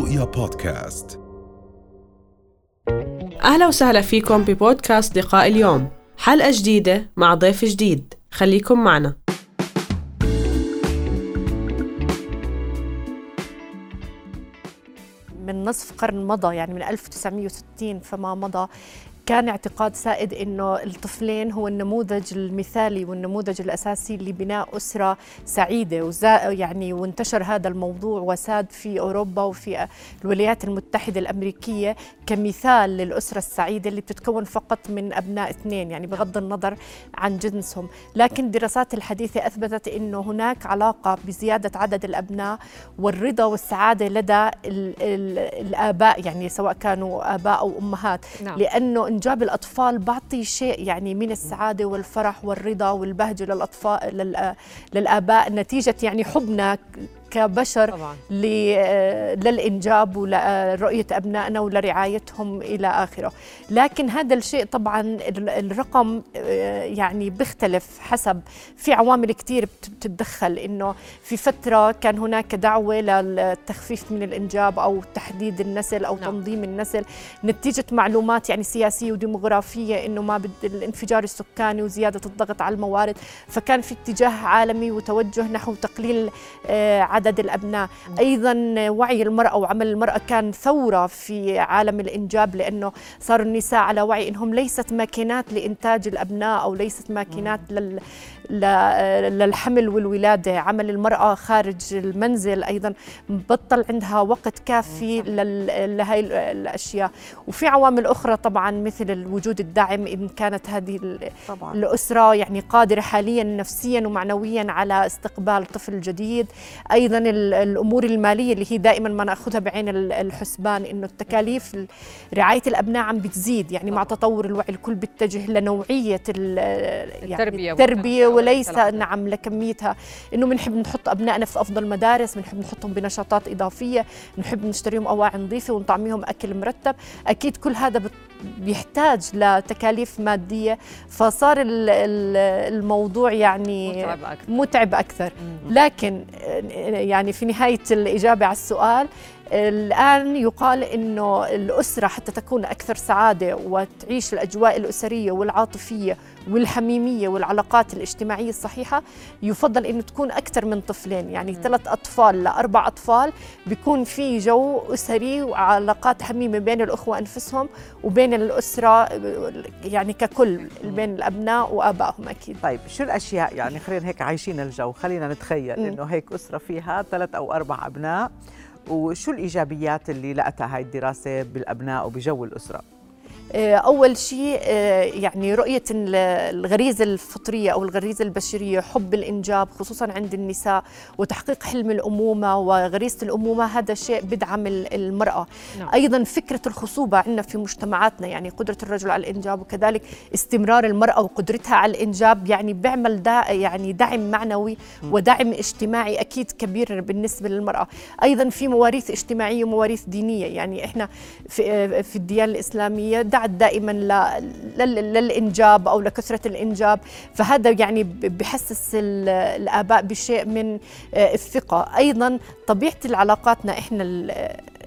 رؤيا بودكاست. أهلا وسهلا فيكم ببودكاست لقاء اليوم. حلقة جديدة مع ضيف جديد. خليكم معنا. من نصف قرن مضى يعني من 1960 فما مضى. كان اعتقاد سائد إنه الطفلين هو النموذج المثالي والنموذج الأساسي لبناء أسرة سعيدة وزا يعني وانتشر هذا الموضوع وساد في أوروبا وفي الولايات المتحدة الأمريكية كمثال للأسرة السعيدة اللي بتتكون فقط من أبناء اثنين يعني بغض النظر عن جنسهم، لكن الدراسات الحديثة أثبتت إنه هناك علاقة بزيادة عدد الأبناء والرضا والسعادة لدى ال ال الآباء يعني سواء كانوا آباء أو أمهات نعم. لأنه انجاب الأطفال بعطي شيء يعني من السعادة والفرح والرضا والبهجة للأطفال للآباء نتيجة يعني حبنا كبشر طبعا. للإنجاب ولرؤية أبنائنا ولرعايتهم إلى آخره. لكن هذا الشيء طبعا الرقم آه، يعني بيختلف حسب. في عوامل كثير بتتدخل. إنه في فترة كان هناك دعوة للتخفيف من الإنجاب أو تحديد النسل أو نعم. تنظيم النسل. نتيجة معلومات يعني سياسية وديموغرافية إنه ما بد الانفجار السكاني وزيادة الضغط على الموارد. فكان في اتجاه عالمي وتوجه نحو تقليل آه، عدد الأبناء. أيضا وعي المرأة وعمل المرأة كان ثورة في عالم الإنجاب لأنه صار النساء على وعي أنهم ليست ماكينات لإنتاج الأبناء أو ليست ماكينات لل للحمل والولادة. عمل المرأة خارج المنزل أيضا بطل عندها وقت كافي لهي الأشياء. وفي عوامل أخرى طبعا مثل الوجود الداعم إن كانت هذه طبعا. الأسرة يعني قادرة حاليا نفسيا ومعنويا على استقبال طفل جديد. أيضا الأمور المالية اللي هي دائما ما نأخذها بعين الحسبان إنه التكاليف رعاية الأبناء عم بتزيد. يعني مع تطور الوعي الكل بيتجه لنوعية يعني التربية, التربية وليس نعم لكميتها. إنه بنحب نحط أبنائنا في أفضل مدارس بنحب نحطهم بنشاطات إضافية بنحب نشتريهم أواعي نظيفة ونطعميهم أكل مرتب. أكيد كل هذا بيحتاج لتكاليف مادية فصار الموضوع يعني متعب أكثر, متعب أكثر. لكن يعني في نهاية الإجابة على السؤال الآن يقال أنه الأسرة حتى تكون أكثر سعادة وتعيش الأجواء الأسرية والعاطفية والحميمية والعلاقات الاجتماعية الصحيحة يفضل أنه تكون أكثر من طفلين. يعني. ثلاث أطفال لأربع أطفال بيكون في جو أسري وعلاقات حميمة بين الأخوة أنفسهم وبين الأسرة يعني ككل بين الأبناء وآبائهم أكيد. طيب شو الأشياء؟ يعني خلينا هيك عايشين الجو خلينا نتخيل أنه هيك أسرة فيها ثلاث أو أربع أبناء. وشو الإيجابيات اللي لقتها هاي الدراسة بالأبناء وبجو الأسرة؟ آه، أول شيء آه، يعني رؤية الغريزة الفطرية أو الغريزة البشرية حب الإنجاب خصوصا عند النساء وتحقيق حلم الأمومة وغريزة الأمومة هذا شيء بدعم المرأة. نعم. أيضا فكرة الخصوبة عندنا في مجتمعاتنا يعني قدرة الرجل على الإنجاب وكذلك استمرار المرأة وقدرتها على الإنجاب يعني بيعمل دا يعني دعم معنوي ودعم اجتماعي أكيد كبير بالنسبة للمرأة. أيضا في مواريث اجتماعية ومواريث دينية يعني إحنا في, آه، في الديانة الإسلامية تساعد دائما للإنجاب أو لكثرة الإنجاب. فهذا يعني بحسس الآباء بشيء من آه، الثقة. أيضا طبيعة العلاقاتنا إحنا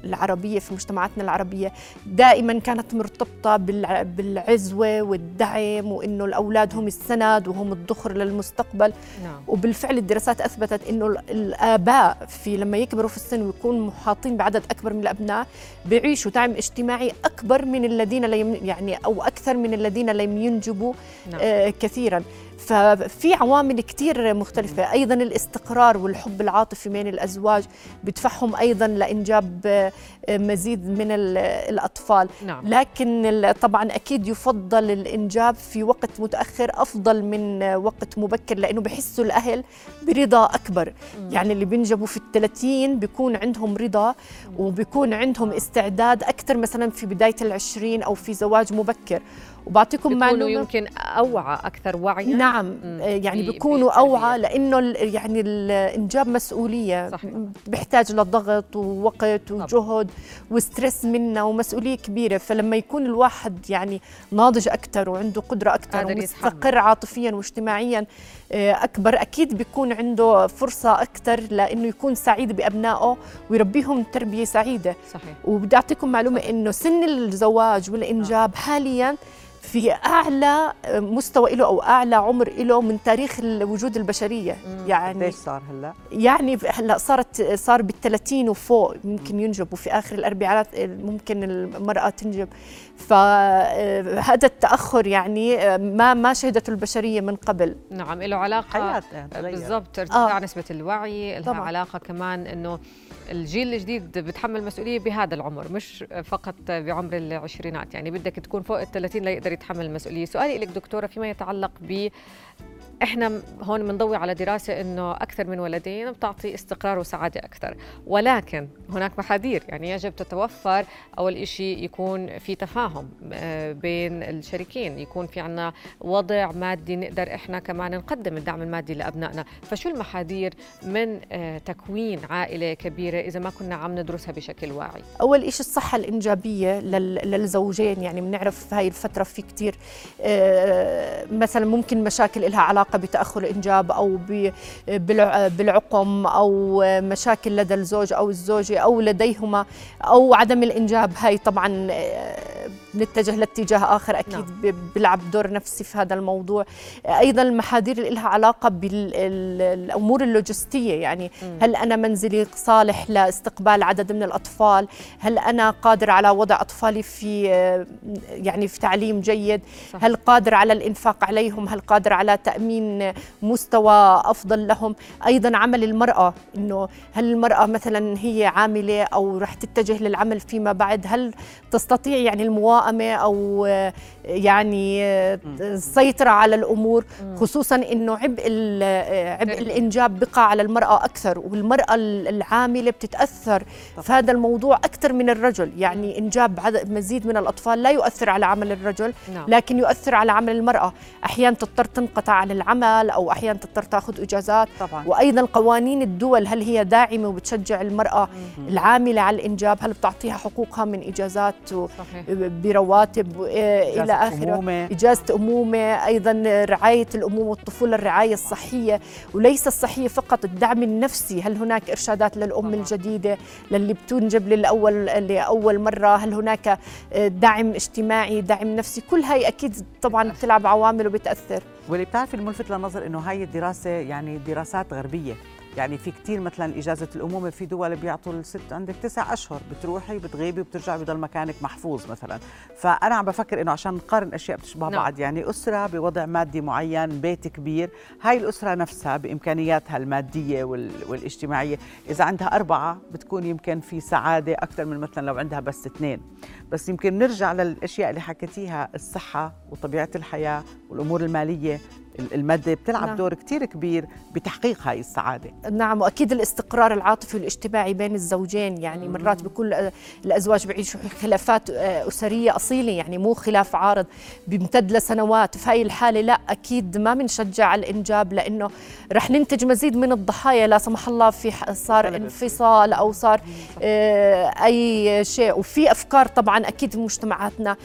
العربية في مجتمعاتنا العربية دائما كانت مرتبطة بالعزوة والدعم وإنه الأولاد هم السند وهم الذخر للمستقبل نعم. وبالفعل الدراسات أثبتت إنه الآباء في لما يكبروا في السن ويكونوا محاطين بعدد أكبر من الأبناء بيعيشوا دعم اجتماعي أكبر من الذين لم يعني أو أكثر من الذين لم ينجبوا نعم. آه كثيرا ففي عوامل كثير مختلفة. أيضا الاستقرار والحب العاطفي بين الأزواج بدفعهم أيضا لإنجاب آه، مزيد من الأطفال. نعم. لكن طبعا أكيد يفضل الإنجاب في وقت متأخر أفضل من وقت مبكر لأنه بحسوا الأهل برضا أكبر. مم. يعني اللي بينجبوا في الثلاثين بيكون عندهم رضا وبيكون عندهم استعداد أكثر مثلا في بداية العشرين أو في زواج مبكر. وبعطيكم معلومه يمكن أوعى أكثر وعيا. نعم. يعني بيكونوا أوعى لأنه يعني الانجاب مسؤولية. صحيح. بيحتاج لضغط ووقت وجهد وستريس منا ومسؤولية كبيرة. فلما يكون الواحد يعني ناضج أكثر وعنده قدرة أكثر ومستقر عاطفيا واجتماعيا آه، أكبر أكيد بيكون عنده فرصة أكثر لأنه يكون سعيد بأبنائه ويربيهم تربية سعيدة. صحيح. وبدي أعطيكم معلومة إنه سن الزواج والإنجاب حاليا في أعلى مستوى له أو أعلى عمر له من تاريخ الوجود البشرية. يعني ليش صار هلا؟ يعني هلا صارت صار بال30 وفوق ممكن ينجب وفي آخر الأربعينات ممكن المرأة تنجب. فهذا التأخر يعني ما ما شهدته البشرية من قبل. نعم له علاقة. حياة بالضبط ارتفاع آه. نسبة الوعي لها علاقة كمان إنه الجيل الجديد بتحمل مسؤولية بهذا العمر مش فقط بعمر العشرينات. يعني بدك تكون فوق ال 30 ليقدر يتحمل المسؤولية. سؤالي لك دكتورة فيما يتعلق ب إحنا هون بنضوي على دراسة إنه أكثر من ولدين بتعطي استقرار وسعادة أكثر. ولكن هناك محاذير يعني يجب تتوفر أول شيء يكون في تفاهم آه، بين الشريكين يكون في عنا وضع مادي نقدر إحنا كمان نقدم الدعم المادي لأبنائنا. فشو المحاذير من آه، تكوين عائلة كبيرة إذا ما كنا عم ندرسها بشكل واعي؟ أول شيء الصحة الإنجابية للزوجين يعني بنعرف هاي الفترة في كثير آه، مثلا ممكن مشاكل لها علاقة علاقة بتأخر الإنجاب أو بالعقم أو مشاكل لدى الزوج أو الزوجة أو لديهما أو عدم الإنجاب هاي طبعا آه، نتجه لاتجاه آخر أكيد نعم. بيلعب دور نفسي في هذا الموضوع أيضا المحاذير اللي لها علاقة بالامور اللوجستية يعني م. هل أنا منزلي صالح لاستقبال عدد من الأطفال هل أنا قادر على وضع أطفالي في يعني في تعليم جيد صح. هل قادر على الإنفاق عليهم هل قادر على تامين مستوى أفضل لهم. أيضا عمل المرأة إنه هل المرأة مثلا هي عاملة أو رح تتجه للعمل فيما بعد؟ هل تستطيع يعني الملائمه أو يعني السيطره على الأمور خصوصا إنه عبء عبء الإنجاب بقى على المرأة أكثر والمرأة العاملة بتتأثر. في هذا الموضوع أكثر من الرجل يعني إنجاب مزيد من الأطفال لا يؤثر على عمل الرجل نعم. لكن يؤثر على عمل المرأة. أحيانا تضطر تنقطع عن العمل أو أحيانا تضطر تأخذ إجازات. طبعا. وأيضا قوانين الدول هل هي داعمة وبتشجع المرأة العاملة على الإنجاب؟ هل بتعطيها حقوقها من إجازات رواتب آه، إلى آخره. أمومة. إجازة أمومة أيضا رعاية الأمومة والطفولة الرعاية الصحية وليس الصحية فقط الدعم النفسي. هل هناك إرشادات للأم الجديدة للي بتنجب للأول لأول مرة؟ هل هناك دعم اجتماعي دعم نفسي؟ كل هاي أكيد طبعا بتلعب عوامل وبتأثر. واللي بتعرفي الملفت للنظر إنه هاي الدراسة يعني دراسات غربية. يعني في كثير مثلا إجازة الأمومة في دول بيعطوا الست عندك تسع أشهر بتروحي بتغيبي وبترجعي بضل مكانك محفوظ مثلا. فأنا عم بفكر إنه عشان نقارن أشياء بتشبه نعم. بعض يعني أسرة بوضع مادي معين بيت كبير هاي الأسرة نفسها بإمكانياتها المادية والاجتماعية. إذا عندها أربعة بتكون يمكن في سعادة أكثر من مثلا لو عندها بس اثنين. بس يمكن نرجع للأشياء اللي حكيتيها الصحة وطبيعة الحياة والأمور المالية. المادة بتلعب نعم. دور كتير كبير بتحقيق هاي السعادة. نعم وأكيد الاستقرار العاطفي والاجتماعي بين الزوجين يعني مرات بكل الأزواج بيعيشوا خلافات آه، أسرية أصيلة يعني مو خلاف عارض بيمتد لسنوات في هاي الحالة لا أكيد ما بنشجع الإنجاب لأنه رح ننتج مزيد من الضحايا لا سمح الله في صار انفصال أو صار آه، أي شيء. وفي أفكار طبعا أكيد في مجتمعاتنا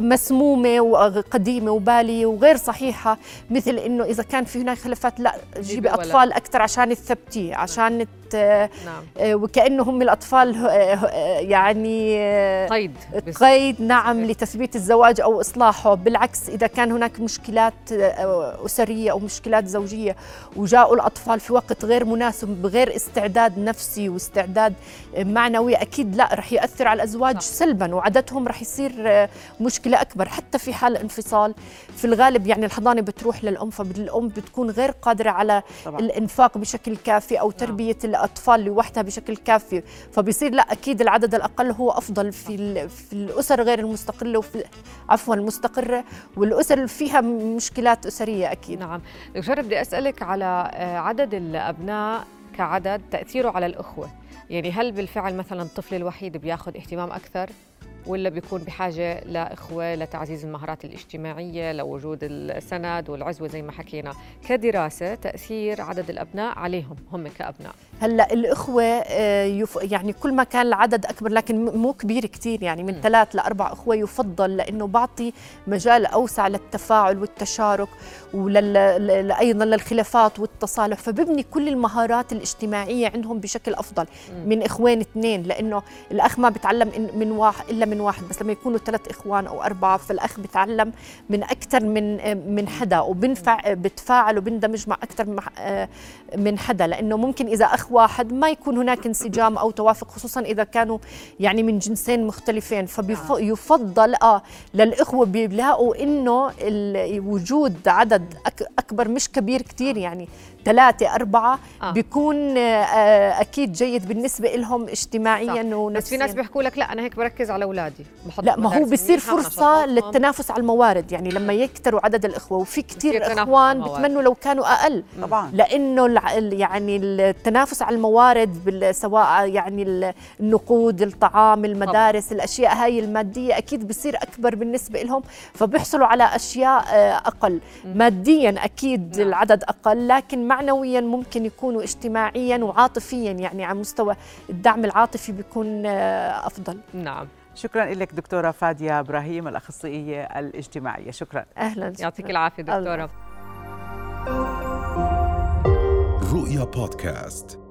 مسمومة وقديمة وبالية وغير صحيحة مثل إنه إذا كان في هناك خلافات لا جيبي أطفال أكثر عشان تثبتيه عشان نعم. آه، وكانه هم الأطفال آه، آه، يعني قيد قيد نعم لتثبيت الزواج أو إصلاحه. بالعكس إذا كان هناك مشكلات أسرية أو مشكلات زوجية وجاءوا الأطفال في وقت غير مناسب بغير استعداد نفسي واستعداد معنوي أكيد لا رح يأثر على الأزواج صح. سلبا وعددهم رح يصير مشكلة أكبر حتى في حال انفصال. في الغالب يعني الحضانة بتروح للام فالام بتكون غير قادرة على طبعا. الإنفاق بشكل كافي أو نعم. تربية نعم. الأطفال لوحدها بشكل كافي فبيصير لا أكيد العدد الأقل هو أفضل في في الأسر غير المستقلة وفي عفوا المستقرة والأسر فيها مشكلات أسرية أكيد نعم دكتوره بدي أسألك على آه، عدد الأبناء كعدد تأثيره على الأخوة يعني هل بالفعل مثلا الطفل الوحيد بياخذ اهتمام أكثر ولا بيكون بحاجة لإخوة لتعزيز المهارات الاجتماعية لوجود السند والعزوة زي ما حكينا. كدراسة تأثير عدد الأبناء عليهم هم كأبناء. هلأ الإخوة آه، يعني كل ما كان العدد أكبر لكن مو كبير كتير يعني من ثلاث لأربع أخوة يفضل لأنه بعطي مجال أوسع للتفاعل والتشارك وأيضا للخلافات والتصالح فببني كل المهارات الاجتماعية عندهم بشكل أفضل من إخوان اثنين لأنه الأخ ما بتعلم من واحد إلا من واحد بس لما يكونوا ثلاث إخوان أو أربعة فالأخ بتعلم من أكثر من من حدا وبنفع بتفاعل وبندمج مع أكثر من حدا لأنه ممكن إذا أخ واحد ما يكون هناك انسجام أو توافق خصوصا إذا كانوا يعني من جنسين مختلفين. فيفضل آه للإخوة بيلاقوا إنه وجود عدد أكبر مش كبير كتير يعني. ثلاثة أربعة آه. بيكون آه، أكيد جيد بالنسبة لهم اجتماعيا ونفسيا بس في ناس بيحكوا لك لا أنا هيك بركز على أولادي لا ما هو بصير فرصة للتنافس على الموارد يعني لما يكتروا عدد الإخوة وفي كثير إخوان بتمنوا لو كانوا أقل. طبعا. لأنه يعني التنافس على الموارد سواء يعني النقود الطعام المدارس طبعا. الأشياء هاي المادية أكيد بصير أكبر بالنسبة لهم فبيحصلوا على أشياء آه، أقل. ماديا أكيد نعم. العدد أقل لكن معنويا ممكن يكونوا اجتماعيا وعاطفيا يعني على مستوى الدعم العاطفي بيكون آه، أفضل. نعم. شكرا لك دكتورة فادية إبراهيم الأخصائية الاجتماعية. شكرا. أهلا. يعطيك العافية دكتورة. رؤيا بودكاست.